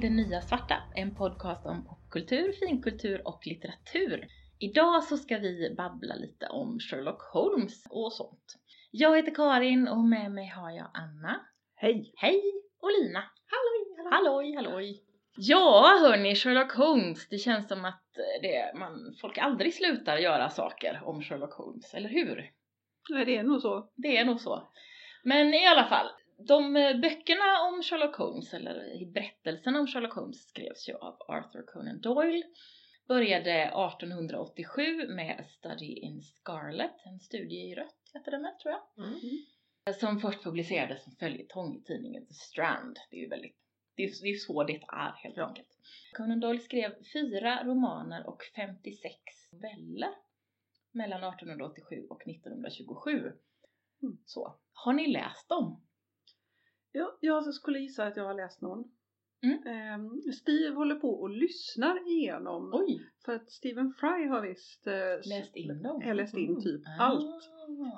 till Det Nya Svarta, en podcast om popkultur, finkultur och litteratur. Idag så ska vi babbla lite om Sherlock Holmes och sånt. Jag heter Karin och med mig har jag Anna. Hej! Hej! Och Lina. Halloj! Halloj, halloj! Ja hörni, Sherlock Holmes, det känns som att det, man, folk aldrig slutar göra saker om Sherlock Holmes, eller hur? Nej, det är nog så. Det är nog så. Men i alla fall, de eh, böckerna om Sherlock Holmes, eller berättelserna om Sherlock Holmes skrevs ju av Arthur Conan Doyle. Började 1887 med Study in Scarlet, en studie i rött heter den med tror jag. Mm. Som först publicerades som följetong i tidningen The Strand. Det är ju väldigt, det är, det är så det är helt Ja. enkelt. Conan Doyle skrev fyra romaner och 56 noveller mellan 1887 och 1927. Mm. Så, har ni läst dem? Ja, jag skulle gissa att jag har läst någon. Mm. Ehm, Steve håller på och lyssnar igenom. Oj! För att Stephen Fry har visst eh, Läst in dem? Har läst in typ Ah. allt.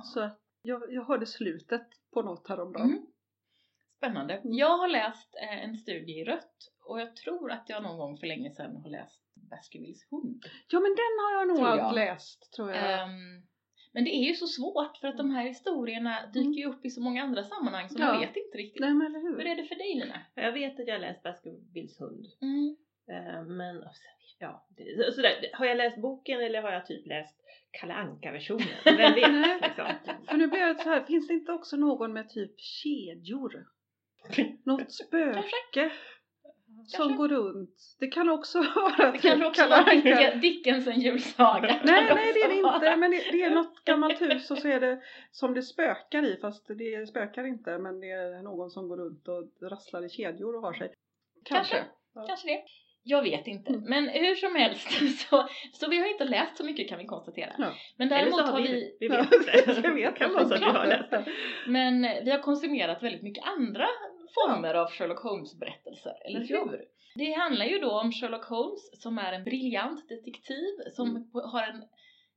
Så att jag, jag hörde slutet på något häromdagen. Mm. Spännande. Mm. Jag har läst eh, en studie i rött och jag tror att jag någon gång för länge sedan har läst Baskervilles hund. Ja men den har jag nog Tror jag. läst tror jag. Ehm, men det är ju så svårt för att de här historierna dyker ju upp i så många andra sammanhang så man Ja. vet inte riktigt. Nej men eller Hur hur? är det för dig Lina? Jag vet att jag har läst Baskervilles hund. Mm. Eh, Men sen- ja, sådär. har jag läst boken eller har jag typ läst Kalle Anka-versionen? Vem vet? Nej. liksom. För nu blir det så här, finns det inte också någon med typ kedjor? Något spöke? Som Kanske. går runt. Det kan också vara Det typ kanske också Kalle var. Dickens, en julsaga. Nej, nej det är det också inte. Men det, det är något gammalt hus och så är det som det spökar i. Fast det spökar inte. Men det är någon som går runt och rasslar i kedjor och har sig. Kanske. Kanske. Ja. Kanske det. Jag vet inte. Mm. Men hur som helst så, så vi har inte läst så mycket kan vi konstatera. Ja. Men Eller däremot så har vi, vi, vi vet inte. det vet kan man vara så att vi har läst. men vi har konsumerat väldigt mycket andra former av Sherlock Holmes berättelser, eller Ja. hur? Det handlar ju då om Sherlock Holmes som är en briljant detektiv som Mm. har en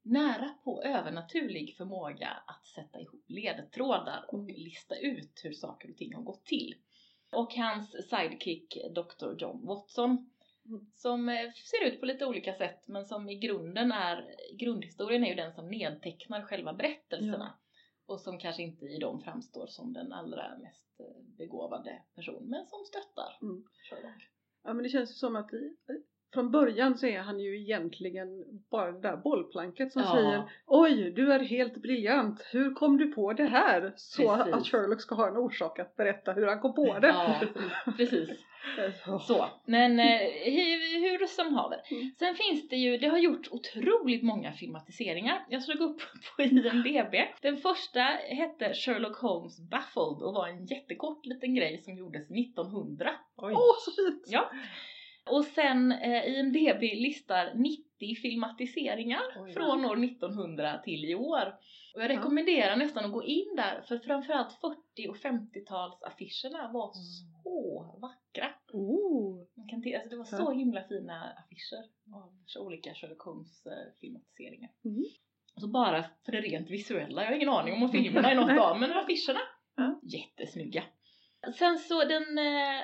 nära på övernaturlig förmåga att sätta ihop ledtrådar och Mm. lista ut hur saker och ting har gått till. Och hans sidekick Dr. John Watson Mm. som eh, ser ut på lite olika sätt men som i grunden är, grundhistorien är ju den som nedtecknar själva berättelserna och som kanske inte i dem framstår som den allra mest eh, begåvade person men som stöttar Mm. Ja men det känns ju som att i, från början så är han ju egentligen bara det där bollplanket som Ja. säger Oj, du är helt briljant. Hur kom du på det här? Så Precis. att Sherlock ska ha en orsak att berätta hur han kom på det. Ja, precis. Så, men eh, hur, hur som haver. Mm. Sen finns det ju, det har gjorts otroligt många filmatiseringar. Jag slog upp på IMDB. Den första hette Sherlock Holmes Baffled och var en jättekort liten grej som gjordes 1900. Oj. Åh, så fint! Ja. Och sen eh, IMDB listar 90 filmatiseringar Oj. från år 1900 till i år. Och jag Ja. rekommenderar nästan att gå in där för framförallt 40 och 50-talsaffischerna var Mm. så vackra. Oh. Man kan alltså det var Ja. så himla fina affischer av olika Sherlock Holmes filmatiseringar. Mm. Så bara för det rent visuella, jag har ingen aning om vad filmerna är något av, men affischerna, Ja. jättesnygga. Sen så den eh,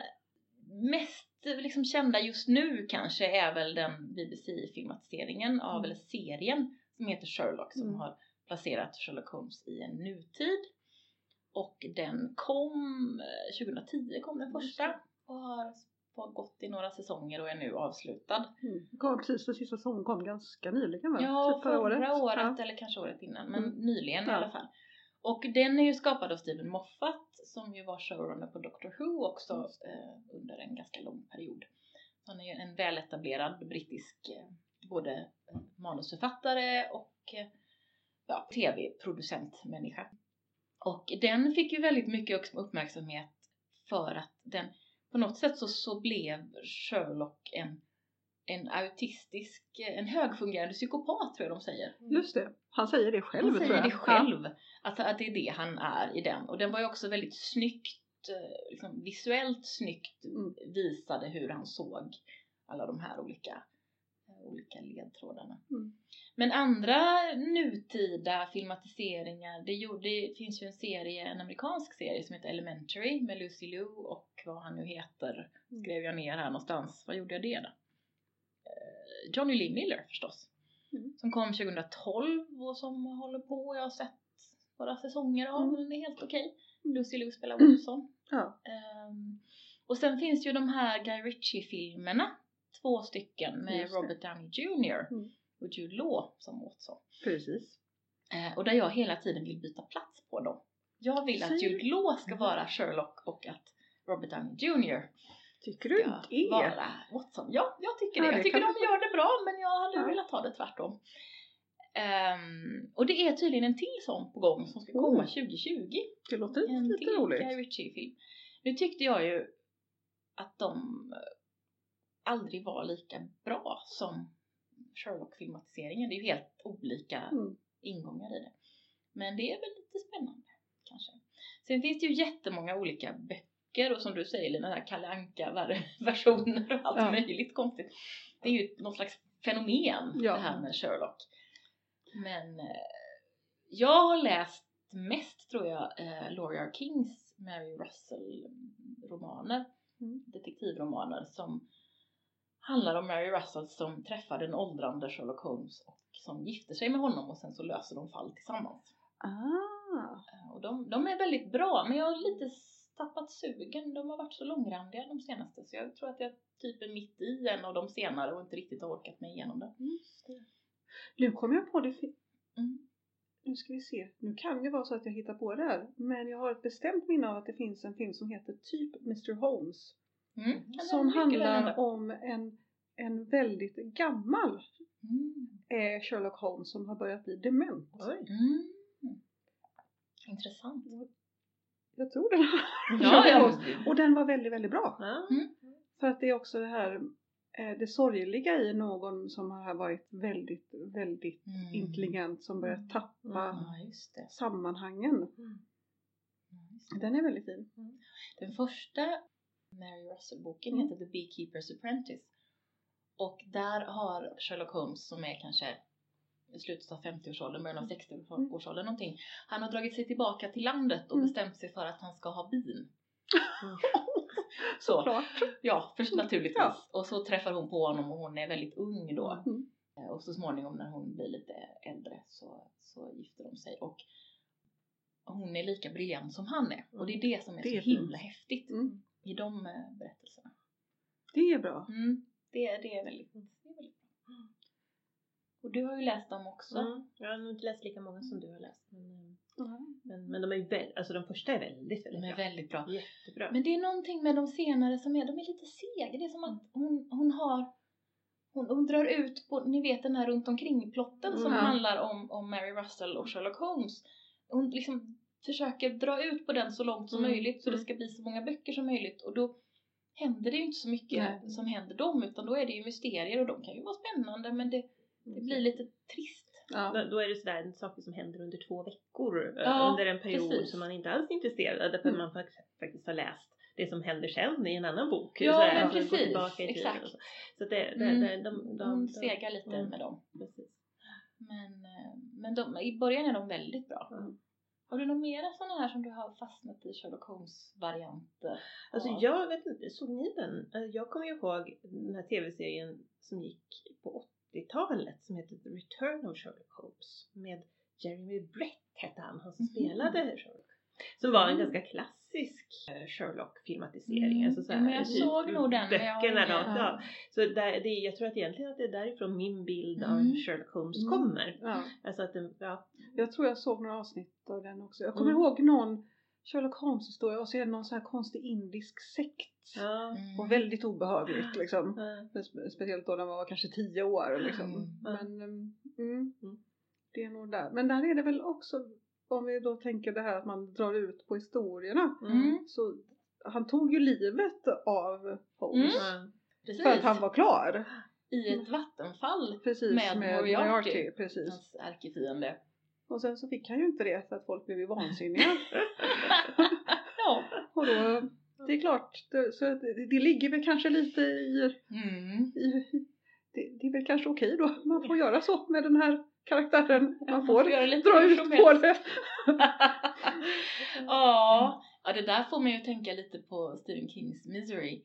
mest liksom kända just nu kanske är väl den BBC-filmatiseringen av, Mm. eller serien som heter Sherlock som Mm. har placerat Sherlock Holmes i en nutid. Och den kom, eh, 2010 kom den första och har gått i några säsonger och är nu avslutad. Mm. Kom precis, den sista säsongen kom ganska nyligen va? Ja, Typ förra förra året, året. eller kanske året innan, men Mm. nyligen i Ja. alla fall. Och den är ju skapad av Steven Moffat som ju var showrunner på Doctor Who också Just eh, under en ganska lång period. Han är ju en väletablerad brittisk eh, både eh, manusförfattare och eh, ja, tv-producentmänniska. Och den fick ju väldigt mycket uppmärksamhet för att den på något sätt så, så blev Sherlock en, en autistisk, en högfungerande psykopat tror jag de säger. Just det, han säger det själv Han tror säger jag. det själv, att, att det är det han är i den. Och den var ju också väldigt snyggt, eh, liksom visuellt snyggt Mm. visade hur han såg alla de här olika eh, olika ledtrådarna. Mm. Men andra nutida filmatiseringar, det, gjorde, det finns ju en serie, en amerikansk serie som heter Elementary med Lucy Liu och vad han nu heter, Mm. skrev jag ner här någonstans. Vad gjorde jag det då? Johnny Lee Miller förstås. Mm. Som kom 2012 och som håller på, jag har sett några säsonger av, Mm. men den är helt okej. Lucy Liu spelar Wilson. Ja. Ehm, och sen finns ju de här Guy Ritchie-filmerna, två stycken med. Robert Downey Jr. Mm. och Jude Law som Watson. Precis. Eh, och där jag hela tiden vill byta plats på dem. Jag vill att Jude Law ska Mm. vara Sherlock och att Robert Downey Jr. Tycker du det? vara. Ja, jag tycker det. Ja, det jag tycker de gör det bra men jag hade Ja. velat ha det tvärtom. Ehm, och det är tydligen en till sån på gång som ska komma Oh. 2020. Det låter En lite till roligt. Guy Ritchie-film. Nu tyckte jag ju att de eh, aldrig var lika bra som Sherlock-filmatiseringen. Det är ju helt olika Mm. ingångar i det. Men det är väl lite spännande kanske. Sen finns det ju jättemånga olika böcker och som du säger Lina, här Kalle Anka versioner och allt Ja. möjligt konstigt. Det är ju något slags fenomen Ja. det här med Sherlock. Men eh, jag har läst mest tror jag eh, Laurie R. Kings Mary Russell romaner, Mm. detektivromaner som handlar om Mary Russell som träffar den åldrande Sherlock Holmes och som gifter sig med honom och sen så löser de fall tillsammans. Ah, Eh, Och de, de är väldigt bra men jag har lite tappat sugen. De har varit så långrandiga de senaste så jag tror att jag typ är mitt i en av de senare och inte riktigt har orkat mig igenom den. det. Nu kommer jag på det. Mm. Nu ska vi se. Nu kan det vara så att jag hittar på det här. Men jag har ett bestämt minne av att det finns en film som heter typ Mr Holmes. Mm. Som väl handlar om en, en väldigt gammal Mm. eh, Sherlock Holmes som har börjat bli dement. Oj. Mm. Intressant. Jag tror det. Ja, ja. Och den var väldigt, väldigt bra. Ja. För att det är också det här eh, det sorgliga i någon som har varit väldigt, väldigt Mm. intelligent som börjar Mm. tappa Ja, just det. sammanhangen. Mm. Det. Den är väldigt fin. Den första Mary Russell-boken Mm. heter The Beekeeper's Apprentice. Och där har Sherlock Holmes som är kanske i slutet av 50-årsåldern, början av 60-årsåldern någonting. Han har dragit sig tillbaka till landet och Mm. bestämt sig för att han ska ha bin. Mm. Så, Såklart. ja, först naturligtvis. Ja. Och så träffar hon på honom och hon är väldigt ung då. Mm. Eh, Och så småningom när hon blir lite äldre så, så gifter de sig. Och hon är lika briljant som han är. Och det är det som är Det är så himla fint. häftigt Mm. i de eh, berättelserna. Det är bra. Mm, det, det, är väldigt, det är väldigt bra. Och du har ju läst dem också. Mm. Jag har nog inte läst lika många som du har läst. Men, Mm. men, men de är ju alltså de första är väldigt, De väldigt är bra. väldigt bra. Jättebra. Men det är någonting med de senare som är, de är lite sega. Det är som att hon, hon har hon, hon drar ut på, ni vet den här runt omkring plotten som Mm. handlar om, om Mary Russell och Sherlock Holmes. Hon liksom försöker dra ut på den så långt som Mm. möjligt så det Mm. ska bli så många böcker som möjligt och då händer det ju inte så mycket Nej. som händer dem utan då är det ju mysterier och de kan ju vara spännande men det, det blir lite trist. Ja. Då, då är det sådär saker som händer under två veckor eh, Ja, under en period precis. som man inte alls är intresserad av. För Mm. man fakt- faktiskt har läst det som händer sen i en annan bok. Ja, sådär, men alltså precis, tillbaka i tiden exakt. Så, så det, det, Mm. det, de, de, Hon de, segar lite mm. med dem. Precis. Men, eh, men de, i början är de väldigt bra. Mm. Har du några mera sådana här som du har fastnat i Sherlock Holmes-varianter? Alltså av? jag vet inte, såg ni den? Alltså, Jag kommer ju ihåg den här tv-serien som gick på 80-talet som heter The Return of Sherlock Holmes med Jeremy Brett hette han, han som Mhm. spelade Sherlock. Som var en Mm. ganska klassisk eh, Sherlock-filmatisering. Mm. Alltså så här, jag såg nog den, jag Böckerna ingen- rakt av. Så där, det, jag tror att egentligen att det är därifrån min bild av Mm. Sherlock Holmes Mm. kommer. Ja. Alltså att den, ja. Jag tror jag såg några avsnitt av den också. Jag kommer Mm. ihåg någon Sherlock Holmes historia och så är det någon sån här konstig indisk sekt. Mm. Och väldigt obehagligt liksom. ja. Spe- Speciellt då när man var kanske tio år liksom. Mm. Men mm, Mm. det är nog där. Men där är det väl också, om vi då tänker det här att man drar ut på historierna. Mm. Så han tog ju livet av Holmes. Mm. För att han var klar. I ett vattenfall. Precis, Med med, Moriarty. Moriarty. Precis. Hans ärkefiende. Och sen så fick han ju inte det för att folk blev ju vansinniga. ja. Och då, det är klart, det, så det, det ligger väl kanske lite i, Mm. i, det, det är väl kanske okej då. Man får göra så med den här karaktären. Man får göra lite dra ut på det. ja, ja, det där får man ju tänka lite på Stephen Kings Misery.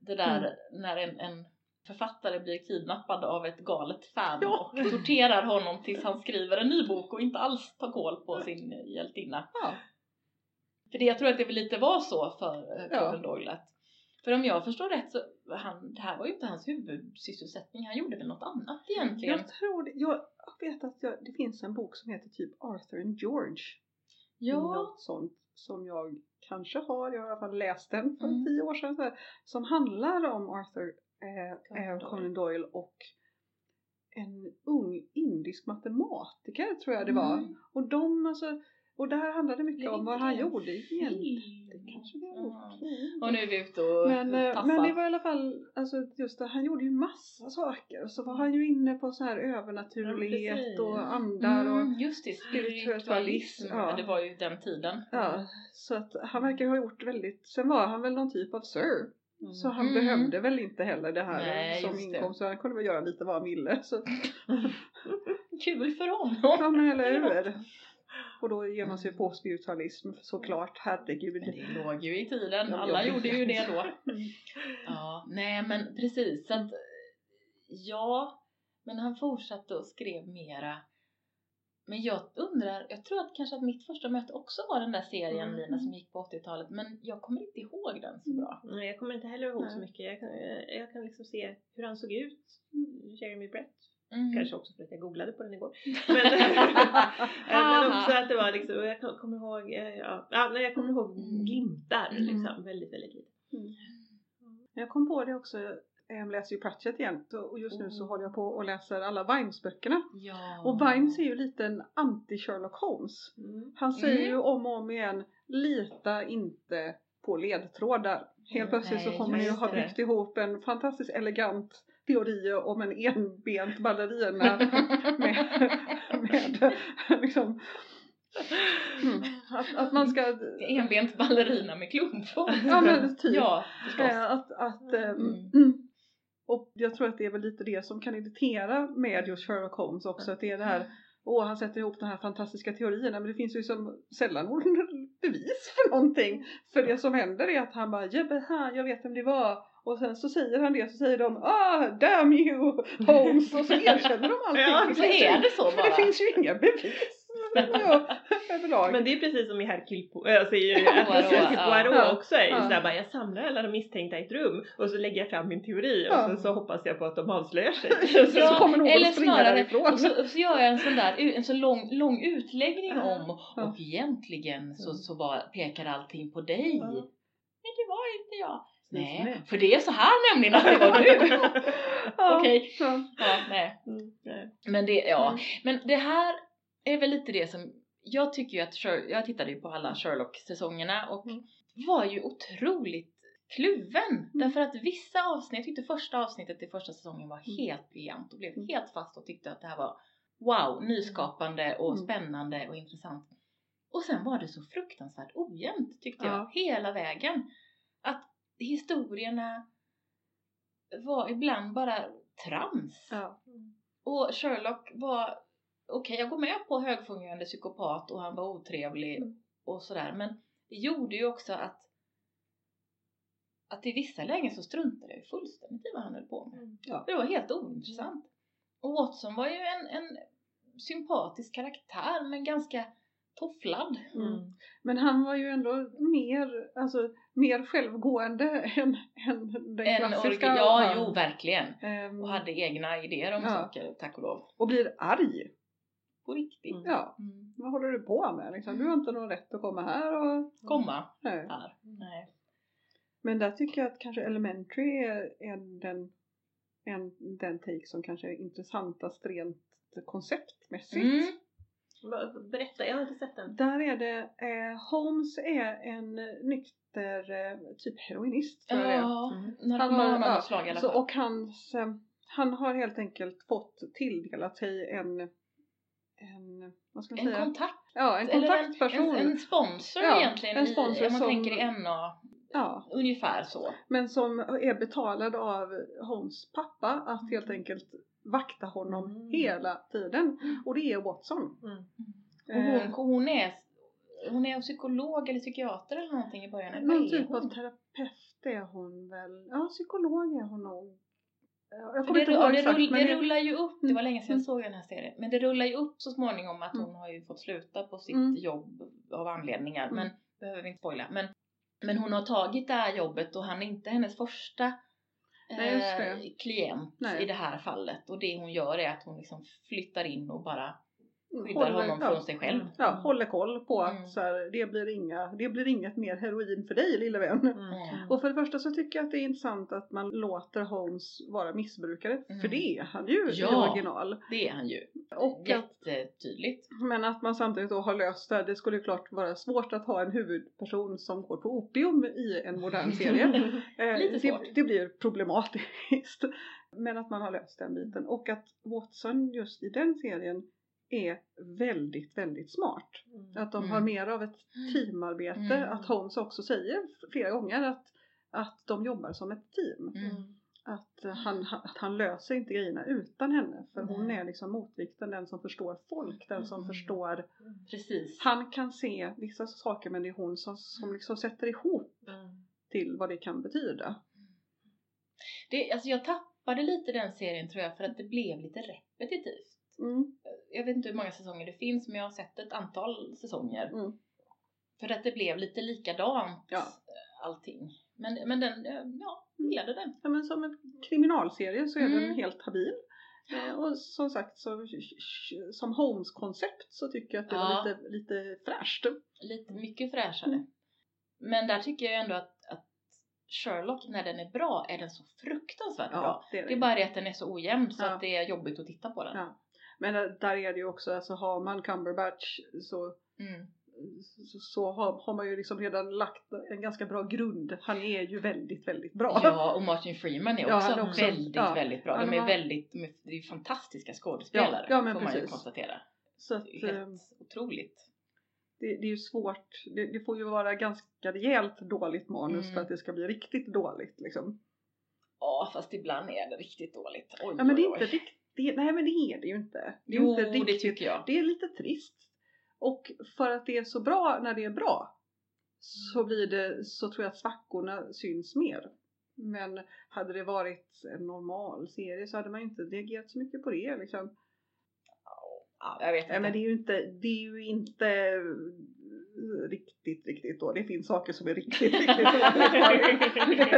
Det där Mm. när en, en författare blir kidnappad av ett galet fan Ja. och torterar honom tills han skriver en ny bok och inte alls tar koll på sin hjältinna. Ja. För det, jag tror att det väl lite var så för. Conan Doyle att för om jag förstår rätt så han, det här var ju inte hans huvudsysselsättning, han gjorde väl något annat egentligen. Jag tror det. Jag vet att jag, det finns en bok som heter typ Arthur and George. Ja, Något sånt som jag kanske har, jag har i alla fall läst den för Mm. tio år sedan. Som handlar om Arthur eh, Conan eh, Doyle. Conan Doyle och en ung indisk matematiker tror jag det var. Mm. Och de alltså, och där handlade mycket om vad han det gjorde egentligen. Det kanske det Ja. Och nu är vi ute och Men, eh, tassar. men det var i alla fall, alltså just det, han gjorde ju massa saker. Så var han ju inne på så här övernaturlighet precis. och andar och Mm, just det, spiritualism, ja. Ja. Det var ju den tiden. Ja, så att han verkar ha gjort väldigt, sen var han väl någon typ av sir. Så han Mm. behövde väl inte heller det här Nej, som det. inkomst, så han kunde väl göra lite vad han ville. Så, Kul för honom! ja men eller hur. Och då ger man sig på spiritualism såklart, herregud. Men det låg ju i tiden, alla gjorde ju det då. Mm. Ja, nej men precis. Så att, ja, men han fortsatte och skrev mera. Men jag undrar, jag tror att kanske att mitt första möte också var den där serien Mm. Lina som gick på 80-talet men jag kommer inte ihåg den så bra. Nej, jag kommer inte heller ihåg så Nej. mycket. Jag kan, jag, jag kan liksom se hur han såg ut. Jeremy Brett. Mm. Kanske också för att jag googlade på den igår. Men, eh, men också att det var liksom, jag kom- kommer ihåg, eh, ja, ja, jag kommer ihåg Mm. glimtar Mm. liksom. Väldigt, väldigt lite. Jag kom på det också, jag läser ju Pratchett igen och just nu så Mm. håller jag på och läser alla Vimes-böckerna. Ja. Och Vimes är ju lite en anti-Sherlock Holmes. Mm. Han säger Mm. ju om och om igen, lita inte på ledtrådar. Helt plötsligt så kommer ni att ha byggt ihop en fantastiskt elegant teori om en enbent ballerina med, med liksom, mm, att, att man ska, Enbent ballerina med klumpfot. ja men typ, Ja, eh, att, att eh, Mm. mm. Och jag tror att det är väl lite det som kan irritera med just Sherlock Holmes också, att det är det här Åh, han sätter ihop de här fantastiska teorierna men det finns ju som sällan någon bevis för någonting. För det som händer är att han bara Jebbeha, jag vet vem det var. Och sen så säger han det så säger de Ah, damn you Holmes och så erkänner de allting. Ja, Det Så finns ju- är det så för det bara. finns ju inga bevis. Ja, överlag. Men det är precis som i Hercule Poirot, alltså i ja. Ja. också är Ja. bara jag samlar alla de misstänkta i ett rum och så lägger jag fram min teori och Ja. sen så hoppas jag på att de avslöjar sig. Så kommer någon eller springa snarare, därifrån. och så, så gör jag en sån där, en så lång, lång utläggning Ja. om Ja. och egentligen så, Mm. så bara pekar allting på dig. Ja. Men det var inte jag. Nej. För det är så här nämligen att det var du. Ja, Okej. så. Ja, nej. Mm. Men det, ja. Mm. Men det här är väl lite det som, jag tycker ju att, Sher- jag tittade ju på alla Sherlock-säsongerna och Mm. var ju otroligt kluven. Därför att vissa avsnitt, jag tyckte första avsnittet i första säsongen var Mm. helt briljant och blev Mm. helt fast och tyckte att det här var wow, nyskapande och Mm. spännande och intressant. Och sen var det så fruktansvärt ojämnt tyckte Ja. jag, hela vägen. Att historierna var ibland bara trams. Ja. Och Sherlock var, okej jag går med på högfungerande psykopat och han var otrevlig Mm. och sådär men det gjorde ju också att att i vissa lägen så struntade jag ju fullständigt i vad han höll på med. Mm. Ja. För det var helt ointressant. Och Watson var ju en, en sympatisk karaktär men ganska tofflad. Mm. Men han var ju ändå mer, alltså, mer självgående än, än den En klassiska. ja, jo verkligen. Ehm, Och hade egna idéer om Ja. saker, tack och lov. och blir arg. På riktigt. Mm. Ja, Mm. vad håller du på med? Liksom? Du har inte någon rätt att komma här och... Komma Nej. här. Nej. Men där tycker jag att kanske Elementary är, är den, en, den take som kanske är intressantast rent konceptmässigt. Mm. Mm. Berätta, jag har inte sett den. Där är det, eh, Holmes är en nykter eh, typ heroinist tror jag det är. Ja, Mm. narkoman av ja, slag i alla så, fall. och hans, eh, han har helt enkelt fått tilldelat sig en, en vad ska man En säga? kontakt. ja, en kontaktperson. En, en, sponsor Ja, egentligen en sponsor i, om man som- tänker i NA Ja, ungefär så. men som är betalad av Holmes pappa att helt Mm. enkelt vakta honom Mm. hela tiden. Och det är Watson. Mm. Och Eh, hon, hon är hon är psykolog eller psykiater eller någonting i början. Någon typ hon? av terapeut är hon väl. Ja, psykolog är hon nog. Ja, Jag kommer det, inte ihåg det, exakt rull, men det rullar ju upp, det var länge sedan jag Mm. såg den här serien, men det rullar ju upp så småningom att Mm. hon har ju fått sluta på sitt Mm. jobb av anledningar, Mm. men behöver vi inte spoila. Men, men hon har tagit det här jobbet och han är inte hennes första Nej, eh, klient Nej. i det här fallet och det hon gör är att hon liksom flyttar in och bara Mm, skyddar håller- honom ja, från sig själv. Ja, håller koll på Mm. att så här, det, blir inga, det blir inget mer heroin för dig lille vän. Mm. Och för det första så tycker jag att det är intressant att man låter Holmes vara missbrukare. Mm. För det är han ju i Ja. original. Det är han ju. Och att, Jättetydligt. men att man samtidigt då har löst det. Det skulle ju klart vara svårt att ha en huvudperson som går på opium i en modern serie. Eh, Lite svårt. det, det blir problematiskt. Men att man har löst den biten. Och att Watson just i den serien är väldigt, väldigt smart. Att de Mm. har mer av ett teamarbete. Mm. Att Holmes också säger flera gånger att, att de jobbar som ett team. Mm. Att, han, att han löser inte grejerna utan henne. För hon är liksom motvikten, den som förstår folk, den som Mm. förstår. Precis. Han kan se vissa saker men det är hon som, som liksom sätter ihop Mm. till vad det kan betyda. Det, alltså jag tappade lite den serien tror jag för att det blev lite repetitivt. Mm. Jag vet inte hur många säsonger det finns men jag har sett ett antal säsonger. Mm. För att det blev lite likadant Ja. eh, allting. Men, men den, eh, ja, gillade den. Ja, men som en kriminalserie så är Mm. den helt habil. Eh, Och som sagt, så, som Holmes-koncept så tycker jag att det Ja. var lite, lite fräscht. Lite mycket fräschare. Mm. Men där tycker jag ändå att, att Sherlock, när den är bra, är den så fruktansvärt bra. Ja, det är Det det. är bara det att den är så ojämn så Ja. att det är jobbigt att titta på den. Ja. Men där är det ju också, alltså har man Cumberbatch så, Mm. så, så har, har man ju liksom redan lagt en ganska bra grund. Han är ju väldigt, väldigt bra. Ja, och Martin Freeman är Ja, också, är också- väldigt, ja. väldigt bra. De är väldigt, de är, fantastiska skådespelare, Ja, ja, får man ju precis. konstatera. Så att, helt otroligt. det, det är ju svårt. Det, det får ju vara ganska rejält dåligt manus Mm. för att det ska bli riktigt dåligt liksom. Ja, fast ibland är det riktigt dåligt. Oj, Ja men det är inte riktigt, det, nej men det är det ju inte. Det är Jo, inte det riktigt, tycker jag. det är lite trist. Och för att det är så bra när det är bra så Mm. blir det, så tror jag att svackorna syns mer. Men hade det varit en normal serie så hade man inte reagerat så mycket på det liksom. Ja, jag vet inte. Nej men det är ju inte, det är ju inte riktigt, riktigt då. Det finns saker som är riktigt, riktigt dåligt.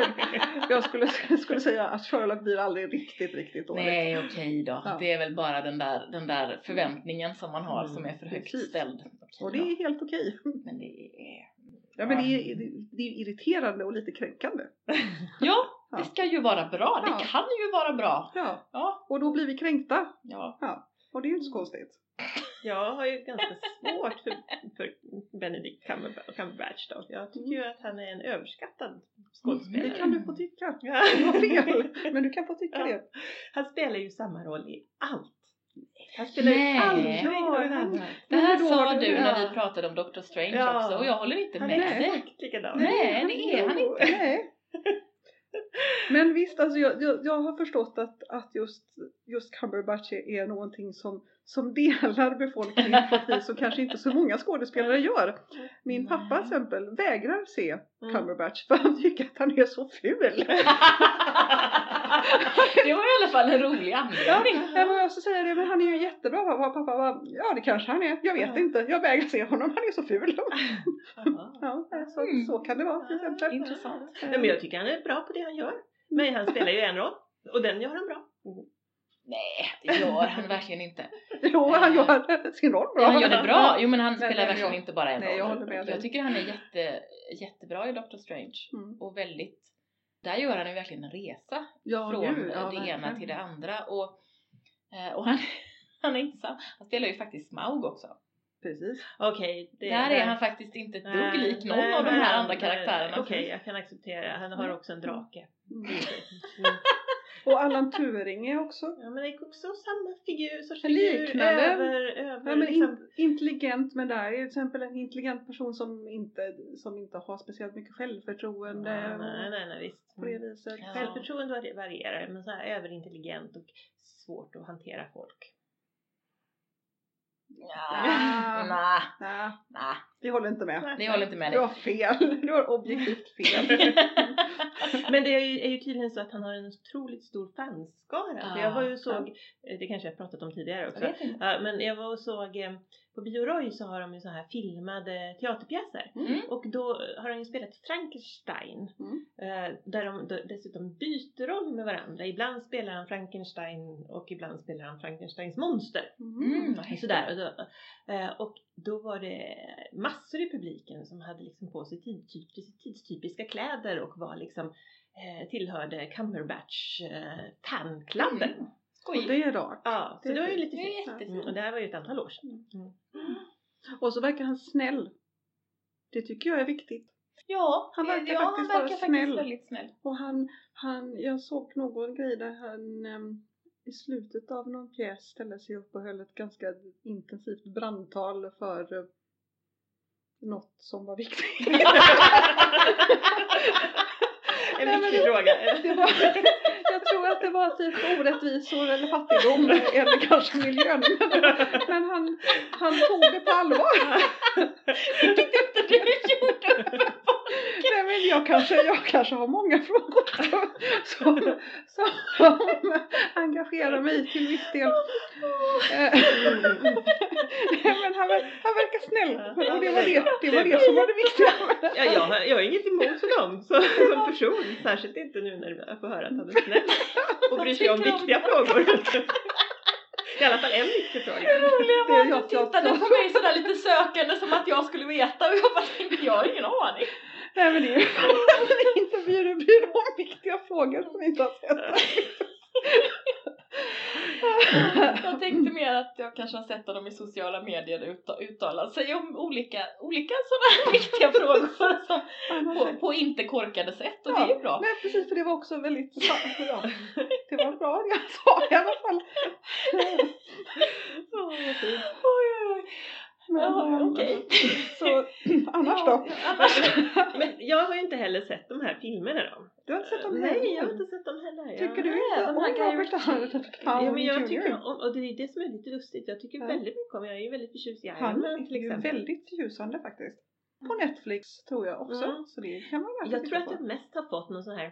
Jag skulle, skulle säga att Sherlock blir aldrig riktigt, riktigt dåligt. Nej okej då. Ja. Det är väl bara den där, den där förväntningen som man har Mm, som är för högt precis. ställd. Okej Och det är helt okej. Men det är... Ja men det är, det är irriterande och lite kränkande. Ja, Ja. det ska ju vara bra. Det Ja. kan ju vara bra. Ja, Ja, och då blir vi kränkta. ja. Och det är ju inte så konstigt. Jag har ju ganska svårt för, för Benedict Cumberbatch, Cumberbatch då. Jag tycker ju att han är en överskattad skådespelare. Det kan du få tycka. Ja. Du har fel. Men du kan få tycka Ja. det. Han spelar ju samma roll i allt. Han spelar Nej. ju aldrig Ja, någon han- annan. Det här sa du ja. när vi pratade om Doctor Strange Ja. också och jag håller inte Han med är dig. exakt likadan. Nej, det är han inte. Nej. Men visst, alltså jag, jag, jag har förstått att, att just, just Cumberbatch är, någonting som, som delar befolkningen på ett vis som kanske inte så många skådespelare gör. Min Nej. pappa till exempel vägrar se Mm. Cumberbatch för han tycker att han är så ful. det var i alla fall en rolig Ja, anledning. jag också säga det, men han är ju jättebra. Pappa, pappa bara, ja det kanske han är, jag vet inte, jag vägrar se honom, han är så ful. Ja, så, så kan det vara till exempel. Intressant. Nej, men jag tycker han är bra på det han gör. Men han spelar ju en roll. Och den gör han bra. Nej, det gör han verkligen inte. Jo, han gör sin roll bra. Ja, han gör det bra. Jo men han spelar men verkligen jag- inte bara en nej, roll. jag håller med dig. Jag tycker han är jätte, jättebra i Doctor Strange. Mm. Och väldigt, där gör han ju verkligen en resa Ja, från gud, ja, det ena till det andra. Och, eh, och han, han är inte sam- han spelar ju faktiskt Smaug också. Precis. Okej. det- Där är han faktiskt inte ett dugg Nej, lik någon nej, av de nej, här andra nej, karaktärerna. Okej, jag kan acceptera. Han har också en drake. Mm. Mm. Och Allan Turing är också Ja men det är också samma figur, sorts figur liknande. över, över Ja, men liksom, in, intelligent men där är till exempel en intelligent person som inte, som inte har speciellt mycket självförtroende nej, nej, nej, nej visst. på det viset. Ja. Självförtroende vari- varierar men så här överintelligent och svårt att hantera folk. Ja, nej, Nej, nej, vi håller inte med. ni håller inte med Du har fel. Du har objektivt fel. Men det är ju, är ju tydligen så att han har en otroligt stor fanskara. För jag var ju såg, eh, det kanske jag pratat om tidigare Jag också. vet inte. Ja, men jag var och såg, eh, på Bioroy så har de ju så här filmade teaterpjäser. Mm. Och då har han ju spelat Frankenstein. Mm. Eh, där de dessutom byter roll med varandra. Ibland spelar han Frankenstein och ibland spelar han Frankensteins monster. Mm. Sådär. Och, då, eh, och då var det massor i publiken som hade liksom på sig tidstyp, tidstypiska kläder och var liksom eh, tillhörde Cumberbatch eh, fanklubben. Mm. Och Skoj. det är rart. Ja, så Det var ju lite fint. jättefint. Mm, och det här var ju ett antal år sedan. Mm. Och så verkar han snäll. Det tycker jag är viktigt. Ja, Han verkar ja, faktiskt han vara verkar snäll. faktiskt väldigt snäll. Och han, han, jag såg någon grej där han ehm, i slutet av någon pjäs ställde sig upp och höll ett ganska intensivt brandtal för eh, något som var viktigt. en viktig det- fråga. Det var, jag tror att det var typ orättvisor eller fattigdom eller kanske miljön. Men, men han, han tog det på allvar. Jag tyckte inte du gjorde men jag, kanske, jag kanske har många frågor som, som, som engagerar mig till viss del. Eh, Nej, men han, han verkar snäll och det var det, det, var det som var det viktiga. Ja, jag, har, jag har inget emot honom som, som person. Särskilt inte nu när jag får höra att han är snäll och bryr sig om viktiga frågor. I alla fall en viktig fråga. Det roliga var att du jag- tittade på mig sådär lite sökande som att jag skulle veta och jag bara tänkte jag har ingen aning. Nej men ju intervjuer du bryr dig om viktiga frågor som inte har sett. Jag tänkte mer att jag kanske har sett honom i sociala medier utta- uttala sig om olika, olika sådana viktiga frågor som, på, på inte korkade sätt och det är ju bra. Nej precis för det var också väldigt ja, Det var bra det jag sa i alla fall. Åh, vad fint. Oj, oj, oj. Men, Ja, ehm, okej. Så annars då? Men jag har ju inte heller sett de här filmerna då. Du har inte sett dem Nej, heller? jag har inte sett dem heller. Tycker du Nej, inte om Robert Downey Ja, men jag Jr.? tycker om, och det är det som är lite lustigt. Jag tycker Ja. väldigt mycket om, jag är ju väldigt förtjust i Han Iron Man till är ju exempel. väldigt förtjusande faktiskt. På Netflix tror jag också. Mm. Så det kan man verkligen Jag tror att jag mest har fått någon sån här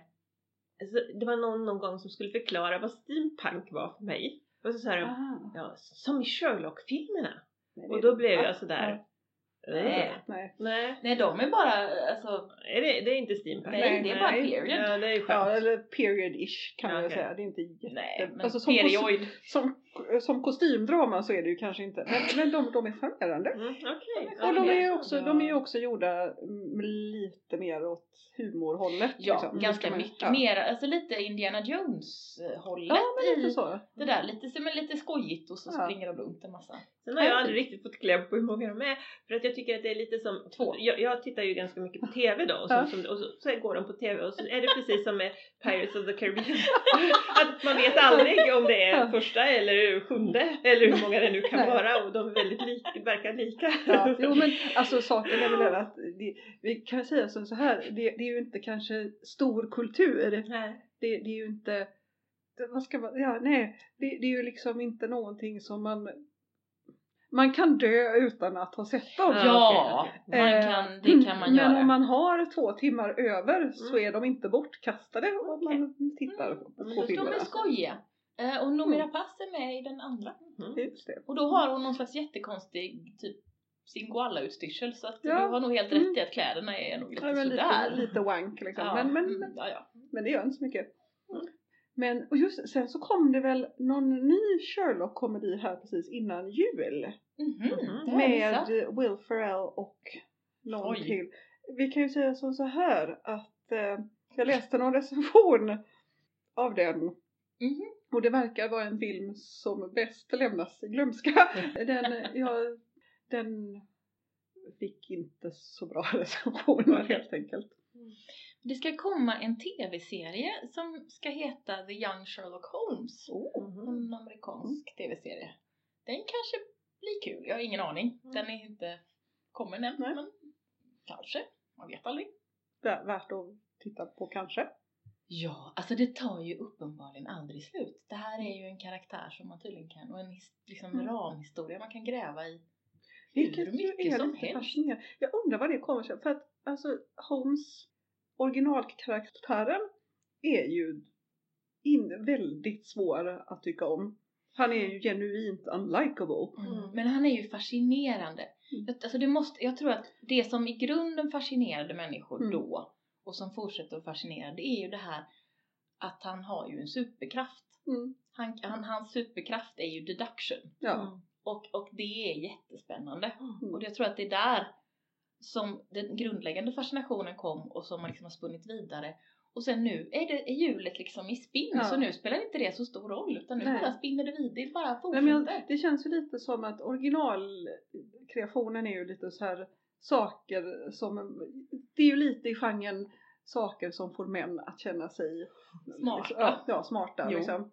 alltså, Det var någon, någon gång som skulle förklara vad steampunk var för mig. Och så de, Ah, ja, som i Sherlock-filmerna. Nej, Och då blev Ah, jag sådär, Nej. Nej. Nej, Nej de är bara, alltså, är det, det är inte steampunk. nej det är bara Nej. period. Ja, det är ju Ja, eller period-ish kan Ja, jag okej. säga. Det är inte jätte... Nej, men alltså, som, perioid. som, som kostymdrama så är det ju kanske inte. Men, men de, de är charmerande. Mm, Okej. Och de är ju också, de är ju också gjorda mm, lite mer åt humorhållet. Ja, liksom. ganska Ska man- mycket ja. mer, alltså lite Indiana Jones-hållet Ja, men lite i så. det där, lite som är lite skojigt och så Ja. springer de runt en massa. Sen har jag aldrig riktigt fått kläm på hur många de är. För att jag tycker att det är lite som, Två. jag, jag tittar ju ganska mycket på TV då och så, Ja. som, och så, så går de på TV och så är det precis som med Pirates of the Caribbean. att man vet aldrig om det är första eller sjunde eller hur många det nu kan vara och de är väldigt lika, verkar lika. Ja, jo men alltså saken är väl den att det, vi kan säga som så här, det, det är ju inte kanske stor kultur. Nej. Det, det är ju inte, det, vad ska man, ja nej, det, det är ju liksom inte någonting som man man kan dö utan att ha sett dem. Ja, Ja, okej, man Eh, kan, det kan man men göra. om man har två timmar över så Mm. är de inte bortkastade om Okej. man tittar på, Men på då- De filmerna. är skojiga. Eh, Och Noomi Rapace är med i den andra. Mm. Och då har hon någon slags jättekonstig typ singoalla-utstyrsel så att Ja. du har nog helt Mm. rätt i att kläderna är nog lite Ja, men sådär. lite, lite wank liksom. Ja, Men, men, mm, men, ja, ja. men det gör inte så mycket. Mm. Men och just sen så kom det väl någon ny Sherlock-komedi här precis innan jul. Mhm, Mhm. jag med. Will Ferrell och någon Oj. till. Vi kan ju säga som så här att eh, jag läste någon recension av den. Mhm. Och det verkar vara en film som bäst lämnas i glömska. Den, ja, den fick inte så bra recensioner helt enkelt. Det ska komma en tv-serie som ska heta The Young Sherlock Holmes. Oh. En amerikansk tv-serie. Den kanske blir kul, jag har ingen aning. Mm. Den är inte kommen än, men kanske. Man vet aldrig. Vä- Värt att titta på kanske. Ja, alltså det tar ju uppenbarligen aldrig slut. Det här är ju en karaktär som man tydligen kan, och en liksom Mm. ramhistoria man kan gräva i Vilket hur ju mycket är som lite helst. fascinerande. Jag undrar vad det kommer sig För att alltså Holmes originalkaraktären är ju in, väldigt svår att tycka om. Han är ju genuint unlikable. Mm. Men han är ju fascinerande. Mm. Jag- Alltså det måste, jag tror att det som i grunden fascinerade människor Mm. då och som fortsätter att fascinera det är ju det här att han har ju en superkraft. Mm. Han, han, hans superkraft är ju deduction. Ja. Och, och det är jättespännande. Mm. Och jag tror att det är där som den grundläggande fascinationen kom och som man liksom har spunnit vidare. Och sen nu är, det, är hjulet liksom i spinn Ja. så nu spelar inte det så stor roll utan nu Nej. bara spinner det vidare, det bara Nej, fortsätter. men jag, det känns ju lite som att originalkreationen är ju lite så här saker som, det är ju lite i genren saker som får män att känna sig Smarta. Ja, ja smarta Jo. liksom.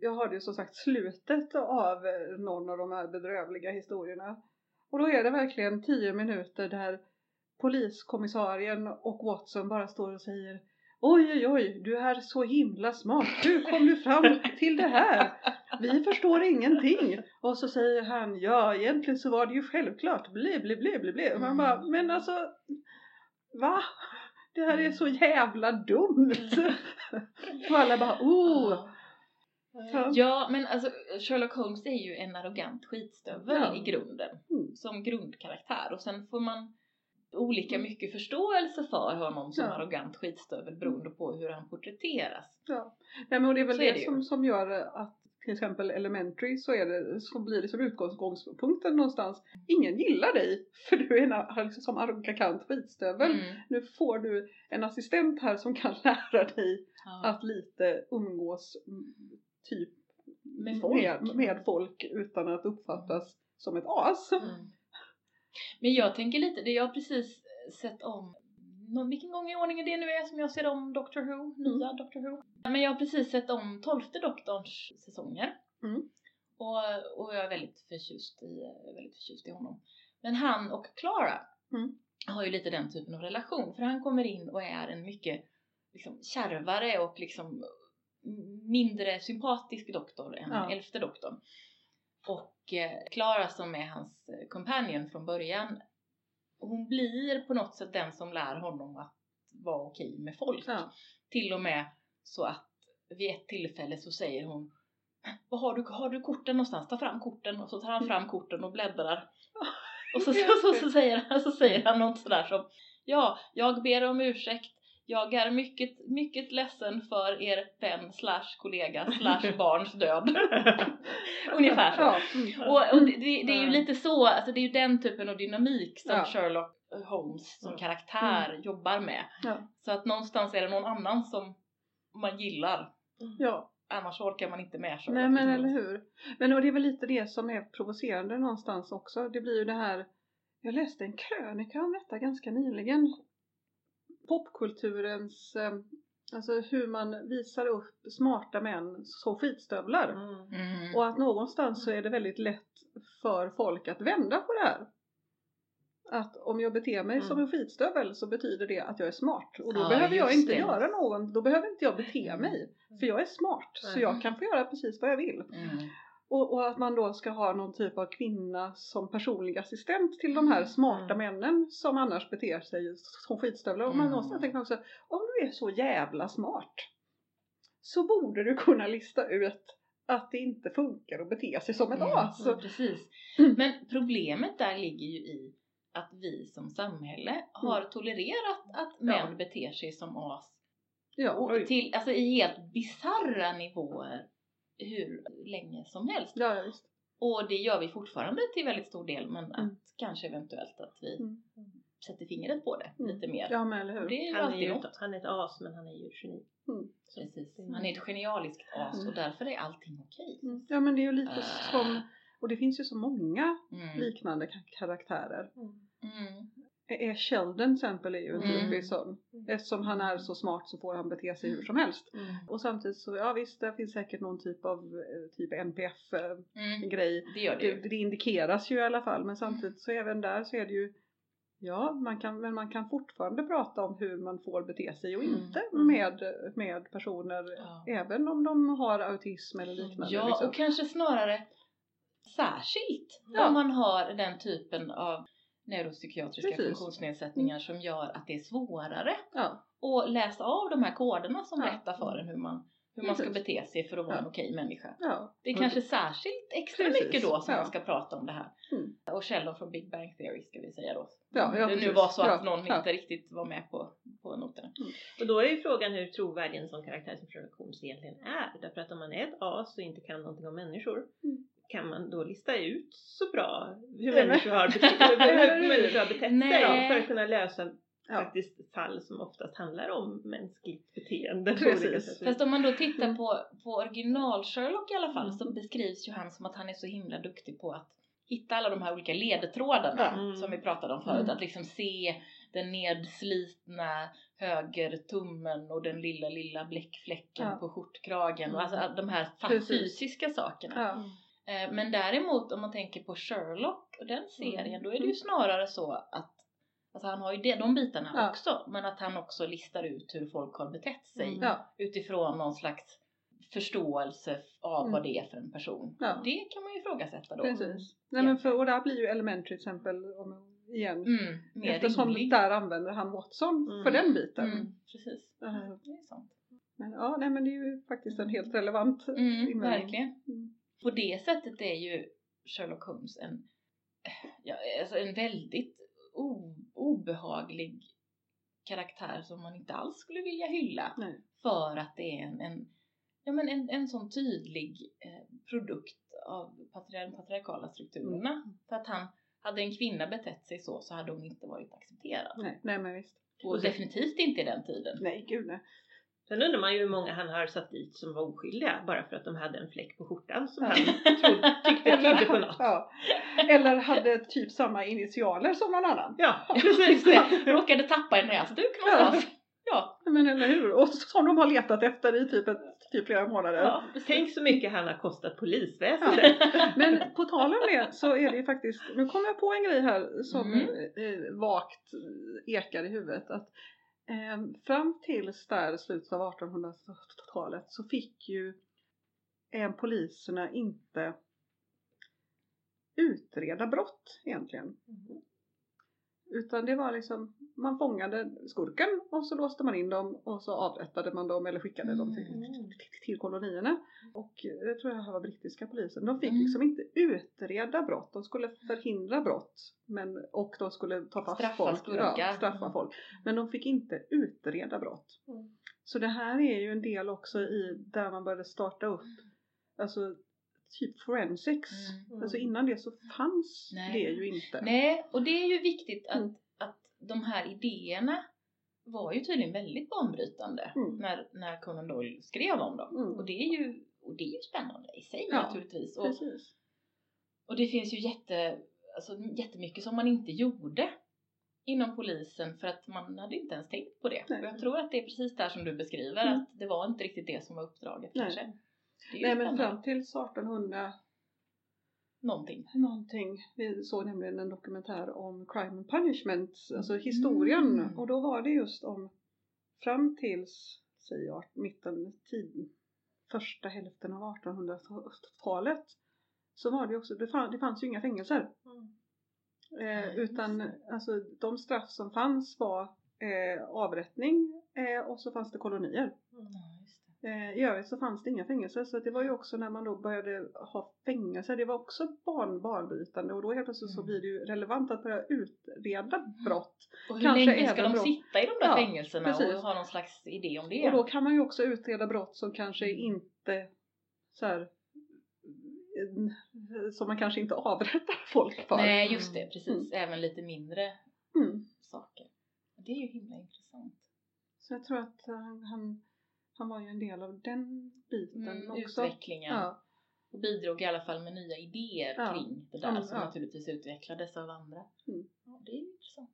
Jag hörde ju som sagt slutet av eh, någon av de här bedrövliga historierna. Och då är det verkligen tio minuter där poliskommissarien och Watson bara står och säger Oj oj oj, du är så himla smart. Hur kom du fram till det här? Vi förstår ingenting. Och så säger han, ja egentligen så var det ju självklart. Bli, bli, bli, bli, bli. Och man Mm. bara, men alltså, va? Det här är så jävla dumt. Och alla bara, oh. Ja. Men alltså Sherlock Holmes är ju en arrogant skitstövel Ja. i grunden. Mm. Som grundkaraktär. Och sen får man olika mycket förståelse för honom som Ja. arrogant skitstövel beroende på hur han porträtteras. Ja. Nej, men och det är väl Så det, är det som, som gör att till exempel Elementary så, är det, så blir det som utgångspunkten någonstans. Ingen gillar dig för du är en liksom, som arrogant skitstövel. Mm. Nu får du en assistent här som kan lära dig Ja. att lite umgås mm, typ Med folk. med, med folk utan att uppfattas som ett as. Mm. Men jag tänker lite, det jag precis sett om, vilken gång i ordningen det nu är som jag ser om Doctor Who, nya Doctor Who. Men jag har precis sett om tolfte doktorns säsonger. Mm. Och, och jag är väldigt förtjust i, väldigt förtjust i honom. Men han och Clara Mm. har ju lite den typen av relation. För han kommer in och är en mycket liksom, kärvare och liksom mindre sympatisk doktor än Ja. elfte doktorn. Och eh, Clara som är hans eh, companion från början, hon blir på något sätt den som lär honom att vara okej med folk. Ja. Till och med så att vid ett tillfälle så säger hon Vad har du, har du korten någonstans? Ta fram korten och så tar han fram korten och bläddrar. Och så, så, så, så, säger, han, så säger han något sådär som Ja, jag ber om ursäkt. Jag är mycket, mycket ledsen för er vän slash kollega slash barns död. Ungefär så. Ja. Mm. Och, och det, det, är ju Mm. lite så, alltså det är ju den typen av dynamik som Ja. Sherlock Holmes som Mm. karaktär jobbar med. Ja. Så att någonstans är det någon annan som man gillar. ja. Annars orkar man inte med Sherlock Nej men eller hur. Men och det är väl lite det som är provocerande någonstans också. Det blir ju det här. Jag läste en krönika om detta ganska nyligen. Popkulturens, eh, alltså hur man visar upp smarta män som skitstövlar. Mm. Mm. Och att någonstans så är det väldigt lätt för folk att vända på det här. Att om jag beter mig som en skitstövel så betyder det att jag är smart. Och då Ja, behöver jag inte det. göra någon, då behöver inte jag bete mig. För jag är smart. Så Mm. jag kan få göra precis vad jag vill. Mm. Och, och att man då ska ha någon typ av kvinna som personlig assistent till de här smarta Mm. männen som annars beter sig som skitstövlar. Och man Mm. någonstans tänker också, om du är så jävla smart så borde du kunna lista ut att det inte funkar att bete sig som ett Mm, as. mm, precis. Mm. Men problemet där ligger ju i att vi som samhälle har tolererat att män Mm. Ja. beter sig som as. Ja, Och till, alltså i helt bizarra nivåer hur länge som helst. ja, visst. Och det gör vi fortfarande till väldigt stor del men att Mm. kanske eventuellt att vi Mm. sätter fingret på det Mm. lite mer. Ja, men eller hur. det är Han, är alltid ju något. ett, han är ett as men han är ju ett geni. Mm. Precis. Mm. Han är ett genialiskt as Mm. och därför är allting okej. Mm. Ja, men det är ju lite Äh. som, och det finns ju så många Mm. liknande ka- karaktärer. Mm. är Sheldon till exempel är ju en Mm. typisk sån. Eftersom han är så smart så får han bete sig hur som helst. Mm. Och samtidigt så, ja visst det finns säkert någon typ av eh, typ NPF eh, Mm, det det Det, det indikeras ju i alla fall men samtidigt så även där så är det ju Ja, man kan, men man kan fortfarande prata om hur man får bete sig och Mm. inte Mm. med, med personer Ja. även om de har autism eller liknande. Ja, liksom. och kanske snarare särskilt Ja. om man har den typen av neuropsykiatriska Precis. funktionsnedsättningar som gör att det är svårare ja. att läsa av de här koderna som Ja. berättar för en hur man, hur man ska bete sig för att vara Ja. en okej människa. Ja. Det är Och- kanske särskilt extra Precis, mycket då som ja. man ska prata om det här. Mm. Och Sheldon från Big Bang Theory ska vi säga då. Ja, ja, det nu var så att Ja, någon ja. inte riktigt var med på, på noterna. Och då är ju frågan hur trovärdig en sån karaktär som Sherlock Holmes egentligen är. Därför att om man är ett as och inte kan någonting om människor Mm. Kan man då lista ut så bra hur människor har, bete- Eller hur hur? människor har betett sig då, för att kunna lösa Ja. faktiskt fall som oftast handlar om mänskligt beteende. på Precis. olika sätt. Fast om man då tittar på, på original Sherlock i alla fall Mm. så beskrivs ju han som att han är så himla duktig på att hitta alla de här olika ledtrådarna Mm. som vi pratade om förut. Mm. Att liksom se den nedslitna högertummen och den lilla, lilla bläckfläcken Ja. på skjortkragen. Och alltså de här fysiska sakerna. Ja. Eh, Men däremot om man tänker på Sherlock och den serien då är det ju Mm. snarare så att Alltså han har ju det, de bitarna Ja. också men att han också listar ut hur folk har betett sig Mm. Ja. utifrån någon slags förståelse av Mm. vad det är för en person. Ja. Det kan man ju ifrågasätta då. Precis. Nej, men för, och där blir ju Elementary till exempel om, igen. Mm, mer Eftersom rimlig. där använder han Watson Mm. för den biten. Mm, precis. Eh, Det är sant. Men ja, nej men det är ju faktiskt en helt relevant Mm, invändning. verkligen. På det sättet är ju Sherlock Holmes en, ja, alltså en väldigt obehaglig karaktär som man inte alls skulle vilja hylla. Nej. För att det är en, en, ja, men en, en sån tydlig eh, produkt av patri- de patriarkala strukturerna. Mm. För att han, hade en kvinna betett sig så så hade hon inte varit accepterad. Nej, nej men visst. Och definitivt inte i den tiden. Nej, gud nej. Sen undrar man ju hur många han har satt dit som var oskyldiga bara för att de hade en fläck på skjortan som Ja. han trodde, tyckte tydde på något. Ja. Eller hade typ samma initialer som någon annan. Ja, precis det. Råkade tappa en näsduk Ja. någonstans. Ja. Men eller hur? Och som de har letat efter i typ, ett, typ flera månader. ja. Tänk så mycket han har kostat polisväsendet. Men på tal om det så är det ju faktiskt, nu kom jag på en grej här som Mm. eh, vagt ekar i huvudet. Att, Ehm, fram tills där slutet av 1800-talet så fick ju eh, poliserna inte utreda brott egentligen. Mhm. Utan det var liksom, man fångade skurken och så låste man in dem och så avrättade man dem eller skickade dem till, Mm. till, till kolonierna. Och det tror jag var brittiska polisen. De fick Mm. liksom inte utreda brott. De skulle förhindra brott. Men, och de skulle ta fast Straffa folk. Ja, straffa Mm. folk. Men de fick inte utreda brott. Mm. Så det här är ju en del också i där man började starta upp Alltså typ forensics. Mm. Alltså innan det så fanns Nej. det ju inte. Nej, och det är ju viktigt att, Mm. att de här idéerna var ju tydligen väldigt banbrytande Mm. när, när Conan Doyle skrev om dem. Mm. Och, det är ju, och det är ju spännande i sig Ja, naturligtvis. Och, Precis. och det finns ju jätte, alltså, jättemycket som man inte gjorde inom polisen för att man hade inte ens tänkt på det. Nej. Och jag tror att det är precis där som du beskriver Mm. att det var inte riktigt det som var uppdraget Nej. kanske. Nej men fram till 1800 Någonting. någonting. Vi såg nämligen en dokumentär om crime and punishment, alltså historien. Mm. Och då var det just om fram tills, säger jag, mitten, tid, första hälften av 1800-talet så var det också, det, fann, det fanns ju inga fängelser. Eh, Ja, just utan alltså de straff som fanns var eh, avrättning eh, och så fanns det kolonier. I övrigt så fanns det inga fängelser så det var ju också när man då började ha fängelser, det var också barn, barnbrytande och då helt plötsligt så Mm. blir det ju relevant att börja utreda brott. Och hur Kanske länge ska de brott. sitta i de där Ja, fängelserna precis. och ha någon slags idé om det? Och då kan man ju också utreda brott som kanske Mm. inte så här, eh, som man kanske inte avrättar folk för. Nej, just det, precis. Mm. Även lite mindre Mm. saker. Det är ju himla intressant. Så jag tror att han, han, var ju en del av den biten Mm, också. utvecklingen. Ja, Och bidrog i alla fall med nya idéer Ja. kring det där Ja, som ja. naturligtvis utvecklades av andra. Mm. Ja, det är intressant.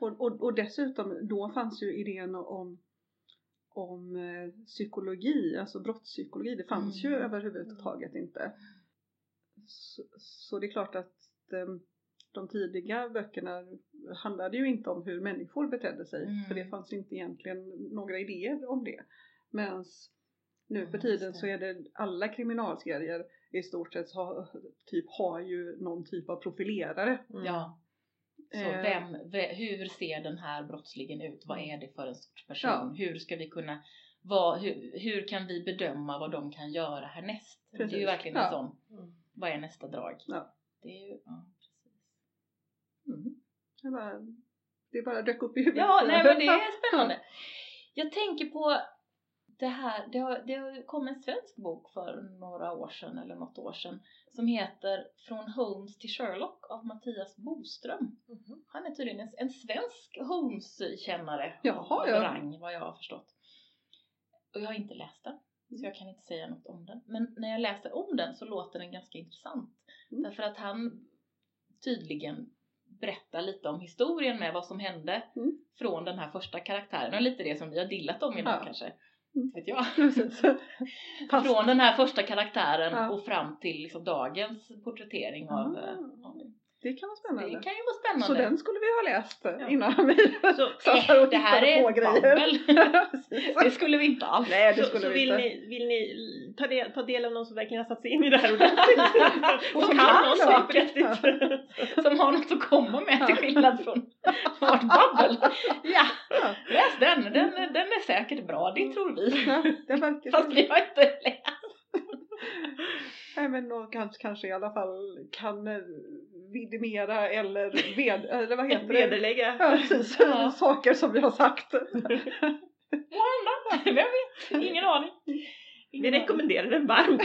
Och, och, och dessutom, då fanns ju idén om, om eh, psykologi, alltså brottspsykologi, det fanns Mm. ju överhuvudtaget inte. Så, så det är klart att eh, de tidiga böckerna handlade ju inte om hur människor betedde sig, Mm. för det fanns inte egentligen några idéer om det. Medan nu för Mm, tiden så är det alla kriminalserier i stort sett har, typ, har ju någon typ av profilerare. Mm. Ja. Så Eh. vem, ve- hur ser den här brottslingen ut? Vad är det för en sorts person? Ja. Hur ska vi kunna, vad, hur, hur kan vi bedöma vad de kan göra härnäst? Det är ju Precis. verkligen Ja. en sån, Mm. vad är nästa drag? Ja. Det är ju, ja, precis. Mm. Det, bara, det bara dök upp i huvudet. Ja, nej men det är spännande. Jag tänker på det här, det, har, det kom en svensk bok för några år sedan eller något år sedan som heter Från Holmes till Sherlock av Mattias Boström. Mhm. Han är tydligen en, en svensk Holmes-kännare Jaha, ja. rang vad jag har förstått. Och jag har inte läst den, så jag kan inte säga något om den. Men när jag läser om den så låter den ganska intressant. Mm. Därför att han tydligen berättar lite om historien med vad som hände Mm. från den här första karaktären. Och lite det som vi har dillat om idag Ja. kanske. Mm. Vet jag. Från den här första karaktären Ja. och fram till liksom dagens porträttering av... Ah. eh, av Det kan vara det spännande. kan ju vara spännande. Så den skulle vi ha läst Ja. innan vi Så, satt här och det här är på ett grejer. det skulle vi inte alls. Nej, det så, skulle så vi vill, inte. ni, vill ni ta del, ta del av någon som verkligen har satt sig in i det här ordentligt? Och som kan oss det. på riktigt. Som har något att komma med till skillnad från vårt babbel. Ja, läs den. den. Den är säkert bra, det tror vi. Ja, det verkar Fast vi har inte läst. Nej men och kanske, kanske i alla fall kan eh, vidimera eller, ved, eller vad heter det? Vederlägga. Ja, precis. Ja. Saker som vi har sagt. Måhända, vem vet? Ingen aning. Vi Ingen aning. rekommenderar den varmt.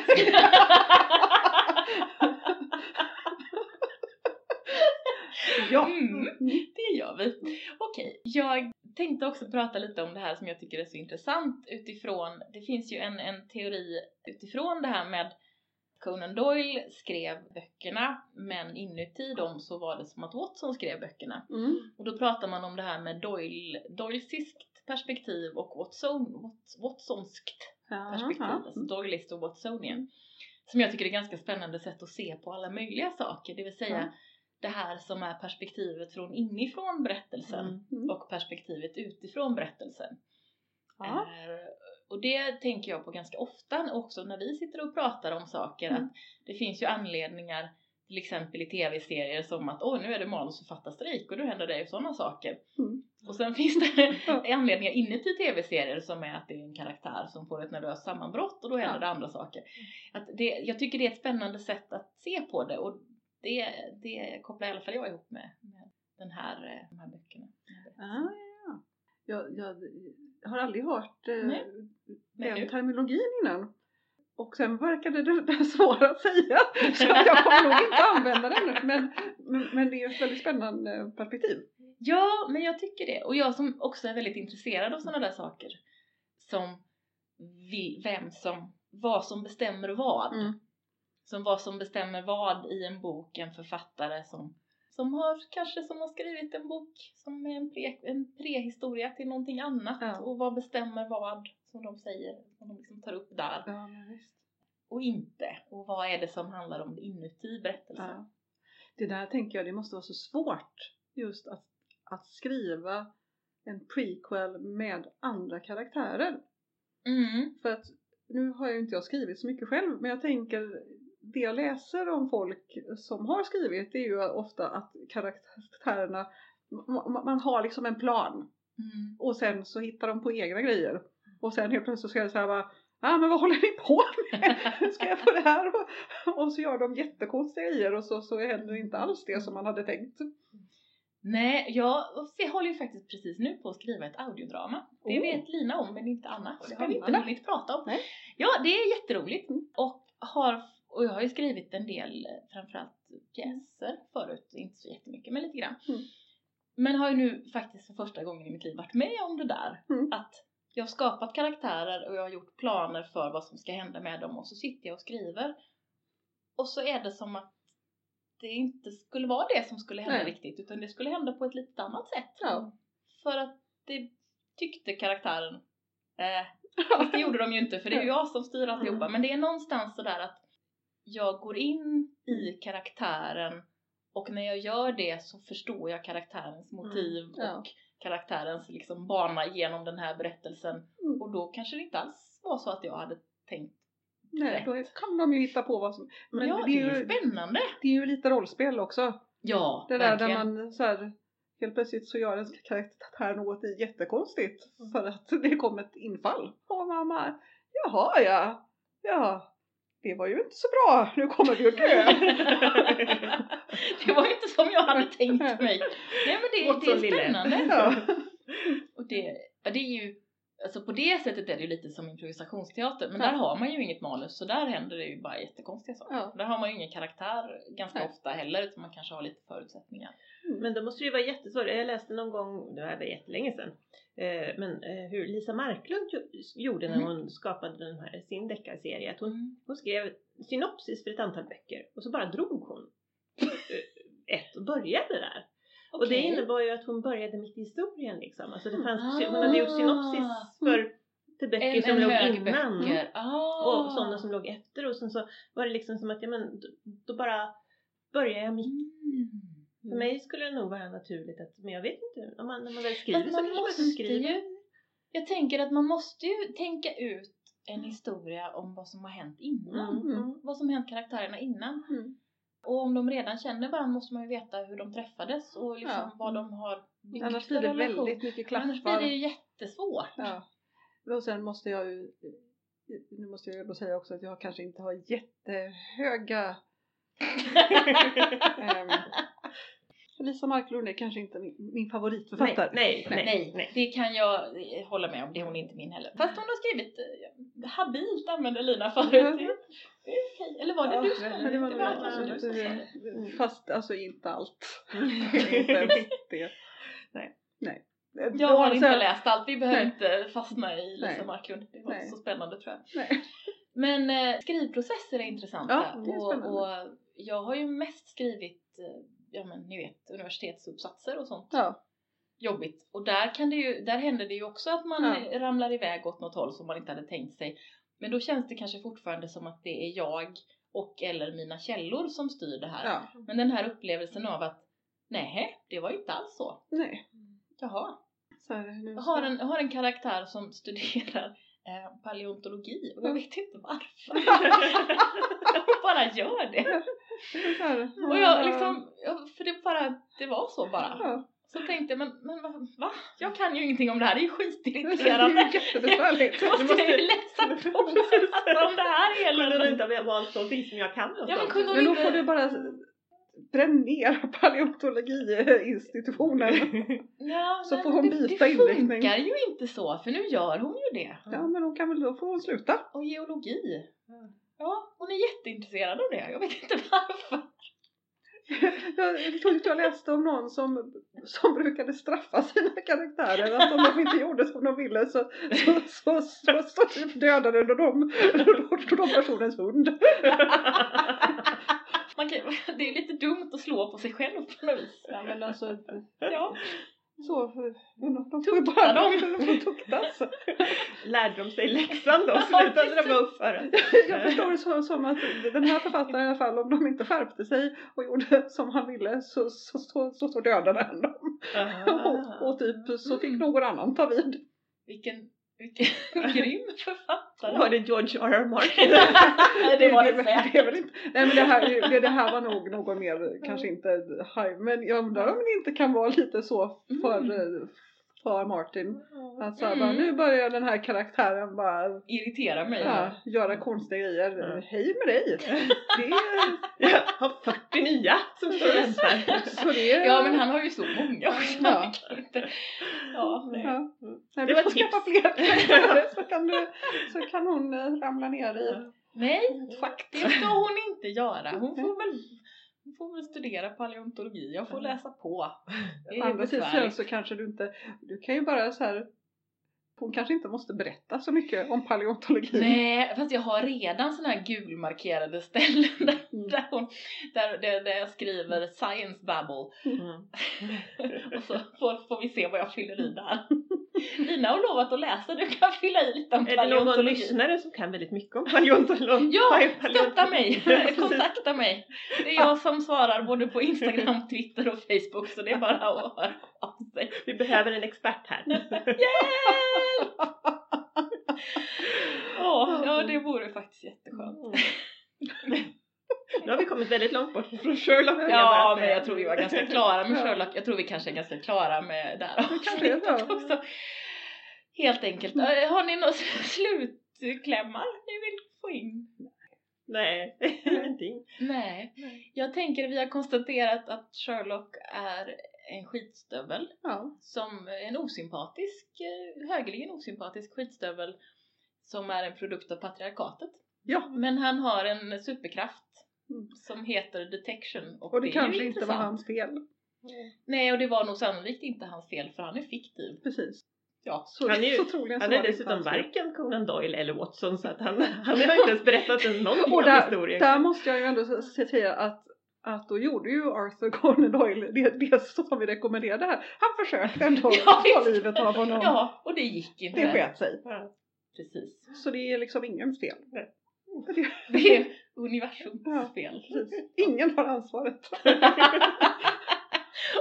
Ja. Mm, det gör vi. Okej, jag tänkte också prata lite om det här som jag tycker är så intressant utifrån, det finns ju en, en teori utifrån det här med Conan Doyle skrev böckerna men inuti dem så var det som att Watson skrev böckerna. Mm. Och då pratar man om det här med Doyle, Doylesiskt perspektiv och Watson, Wat- Watsonskt perspektiv, Ja. alltså Doylist och Watsonian. Som jag tycker är ett ganska spännande sätt att se på alla möjliga saker, det vill säga Mm. det här som är perspektivet från inifrån berättelsen Mm. Mm. och perspektivet utifrån berättelsen. Ja. Och det tänker jag på ganska ofta också när vi sitter och pratar om saker Mm. att det finns ju anledningar till exempel i tv-serier som att åh nu är det manusförfattarstrejk och då händer det ju sådana saker. Mm. Och sen finns det anledningar inuti tv-serier som är att det är en karaktär som får ett nervöst sammanbrott och då händer Ja. det andra saker. Att det, jag tycker det är ett spännande sätt att se på det och det, det kopplar i alla fall jag ihop med, med den här, eh, de här böckerna. Ah, ja. Jag, jag har aldrig hört eh, Nej. Den nu? terminologin innan. Och sen verkade det, det svåra att säga. Så jag kommer nog inte använda den. Men, men, det är ett väldigt spännande perspektiv. Ja, men jag tycker det. Och jag som också är väldigt intresserad av sådana där saker. Som vem som, vad som bestämmer vad. Mm. Som vad som bestämmer vad i en bok, en författare som, som har kanske som har skrivit en bok som är en, pre, en prehistoria till någonting annat. Ja. Och vad bestämmer vad, som de säger, som de liksom tar upp där. Ja. Och inte. Och vad är det som handlar om inuti berättelsen. Ja. Det där tänker jag, det måste vara så svårt just att, att skriva en prequel med andra karaktärer. Mm. För att nu har ju inte jag skrivit så mycket själv men jag tänker det jag läser om folk som har skrivit det är ju ofta att karaktärerna man, man har liksom en plan Mm. och sen så hittar de på egna grejer och sen helt plötsligt så ska jag säga bara Ja ah, men vad håller ni på med? Ska jag få det här? Och, och så gör de jättekonstiga grejer och så, så händer inte alls det som man hade tänkt. Nej, jag håller ju faktiskt precis nu på att skriva ett audiodrama. Det Oh. vet Lina om men inte Anna. Det har vi inte hunnit prata om. Nej. Ja, det är jätteroligt. Mm. Och, har, och jag har ju skrivit en del, framförallt pjäser förut. Inte så jättemycket, men lite grann. Mm. Men har ju nu faktiskt för första gången i mitt liv varit med om det där. Mm. Att jag har skapat karaktärer och jag har gjort planer för vad som ska hända med dem och så sitter jag och skriver. Och så är det som att det inte skulle vara det som skulle hända Nej. riktigt utan det skulle hända på ett lite annat sätt. Ja. För att det tyckte karaktären. Eh, det gjorde de ju inte för det är ju jag som styr alltihopa. Mm. Men det är någonstans sådär att jag går in i karaktären och när jag gör det så förstår jag karaktärens motiv Mm. Ja. och karaktärens liksom bana genom den här berättelsen. Mm. Och då kanske det inte alls var så att jag hade tänkt. Nej, då kan de ju hitta på vad som... Men ja, det, är ju ju, spännande! det är ju lite rollspel också. Ja, Det där verkligen. där man så här, helt plötsligt så gör en karaktär något jättekonstigt för att det kom ett infall. Och mamma, jaha ja, ja, det var ju inte så bra, nu kommer vi att dö. det var ju inte som jag hade tänkt mig. Nej men det, det är spännande. Ja. Och det, ja, det är ju, alltså på det sättet är det ju lite som improvisationsteater. Men Ja. där har man ju inget manus så där händer det ju bara jättekonstiga saker. Ja. Där har man ju ingen karaktär ganska Nej. ofta heller utan man kanske har lite förutsättningar. Men då måste det ju vara jättesvårt. Jag läste någon gång, det var jättelänge sedan, men eh, hur Lisa Marklund jo- gjorde när Mm. hon skapade den här, sin deckarserie. Att hon, Mm. hon skrev synopsis för ett antal böcker och så bara drog hon eh, ett och började där. Och det innebar ju att hon började mitt i historien liksom. Alltså det fanns, Ah. hon hade gjort synopsis för, för böcker En, som en låg innan. Ah. Och sådana som låg efter och sen så var det liksom som att, ja men då, då bara började jag mitt Mm. För mig skulle det nog vara naturligt att, men jag vet inte, om man, när man väl skriver Fast så man kanske måste man skriver. ju, jag tänker att man måste ju tänka ut en historia om vad som har hänt innan. Mm. Mm. Vad som hänt karaktärerna innan. Mm. Och om de redan känner varandra måste man ju veta hur de träffades och liksom Ja. vad de har byggt Annars för blir det relation. väldigt mycket Annars blir det ju jättesvårt. Ja. Och sen måste jag ju, nu måste jag då säga också att jag kanske inte har jättehöga Lisa Marklund är kanske inte min, favoritförfattare. nej, nej, Nej, nej. det kan jag eh, hålla med om. Det är hon inte min heller. Fast hon har skrivit eh, habilt använde Lina förut. Det, det är okej. Eller var det Ja, du som men det var nog var som du som sa det. Fast alltså inte allt. inte ens det. Nej. Nej. Jag har inte läst allt. Vi behöver Nej. inte fastna i Lisa. Marklund. Det var inte så spännande tror jag. Nej. Men eh, skrivprocesser är intressanta. Ja, det är och, spännande. och jag har ju mest skrivit, eh, ja men ni vet, universitetsuppsatser och sånt. Ja. Jobbigt. Och där, kan det ju, där händer det ju också att man Ja. ramlar iväg åt något håll som man inte hade tänkt sig. Men då känns det kanske fortfarande som att det är jag och eller mina källor som styr det här. ja. Men den här upplevelsen av att nej, det var ju inte alls så. Nej. Jaha. Så har en, har en karaktär som studerar eh, paleontologi och jag vet inte varför. bara gör det. Och jag liksom, jag- för det bara, det var så bara. Ja. Så tänkte jag, men, men va, va? Jag kan ju ingenting om det här, det är ju Det är skitirriterande. ju jättebesvärligt. Då måste jag ju läsa på om det här Kunde du hela inte ha valt någonting som jag kan? Ja, men kunde Men då inte- får du bara bränna ner paleontologiinstitutionen. Ja, Så får hon det, byta det inriktning. funkar ju inte så, för nu gör hon ju det. Ja men hon kan väl då får hon sluta. Och geologi. Ja, hon är jätteintresserad av det. Jag vet inte varför. Jag tror inte jag läste om någon som, som brukade straffa sina karaktärer. Att om de inte gjorde som de ville så, så, så, så, så, typ dödade de, de, de, de personens hund. Man kan, det är lite dumt att slå på sig själv på något vis. Ja men alltså Ja. Så, de, de får ju bara dem. de får tuktas. Lärde de sig läxan då? Slutade de upp för det? Jag förstår det så, som att den här författaren i alla fall om de inte skärpte sig och gjorde som han ville så, så, så, så, så dödade han dem. Och, och typ så fick någon annan ta vid. Vilken, vilken grym författare. Var det George R. R. Martin? Nej, det var det säkert. nej men det här, det, det här var nog någon mer, kanske inte high, men jag undrar om det inte kan vara lite så för, Mm. För Martin. Att så här, Mm. bara, nu börjar den här karaktären bara Irriterar mig. ja, göra konstiga grejer. Ja. Hej med dig! Det är, Jag har 40 nya som står och väntar. så det är, Ja, men han har ju så många också. Ja. Inte- Ja, nej. Ja. Nej, du får skaffa fler så kan, du, så kan hon eh, ramla ner i. Nej, det ska hon inte göra. Hon får väl, hon får väl studera paleontologi. Jag får läsa på. Det andra sidan så kanske du inte, du kan ju bara så här hon kanske inte måste berätta så mycket om paleontologi. Nej, fast jag har redan sådana här gulmarkerade ställen där, Mm. där, hon, där, där, där jag skriver science babble Mm. och så får, får vi se vad jag fyller i där. Lina har lovat att läsa, du kan fylla i lite om Är det någon lyssnare som kan väldigt mycket om paleontologi? Ja, stötta mig! Kontakta mig! Det är jag som svarar både på Instagram, Twitter och Facebook så det är bara att höra av sig. Vi behöver en expert här. Hjälp! Åh, ja det vore faktiskt jätteskönt. Mm. Nu har vi kommit väldigt långt bort från Sherlock. Ja, men jag tror vi var ganska klara med. Sherlock. Jag tror vi kanske är ganska klara med det här avsnittet så. också. Helt enkelt. Eh, Har ni några slutklämmar ni vill få in? Nej, ingenting. Nej. Jag tänker vi har konstaterat att Sherlock är en skitstövel. Ja. Som en osympatisk, eh, högeligen osympatisk skitstövel som är en produkt av patriarkatet. ja, Men han har en superkraft Mm. Som heter detection. Och, och det, ju kanske inte var hans fel. Nej, och det var nog sannolikt inte hans fel för han är fiktiv. Precis. Ja. Så, Han är ju- så troligen Han är det inte dessutom varken Conan Doyle eller Watson så att han, han har inte ens berättat en någonting Och om där, historien. där måste jag ju ändå säga att att då gjorde ju Arthur Conan Doyle det, det som vi rekommenderade här. Han försökte ändå Ja, ta livet av honom. Ja, och det gick inte. Det sket sig. Ja. Precis. Så det är liksom ingens fel. Nej. Det, Det är universums Ja. precis. Ingen har ansvaret.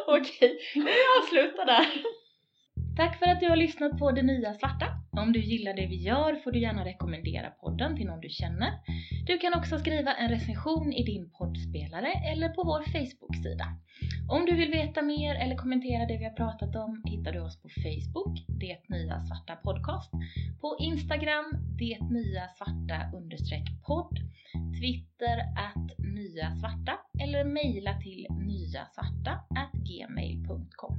Okej, vi avslutar där. Tack för att du har lyssnat på Det Nya Svarta. Om du gillar det vi gör får du gärna rekommendera podden till någon du känner. Du kan också skriva en recension i din poddspelare eller på vår Facebook-sida. Om du vill veta mer eller kommentera det vi har pratat om hittar du oss på Facebook, Det Nya Svarta Podcast, på Instagram, Det Nya Svarta podd, Twitter att Nya Svarta eller mejla till nyasvarta gmail.com.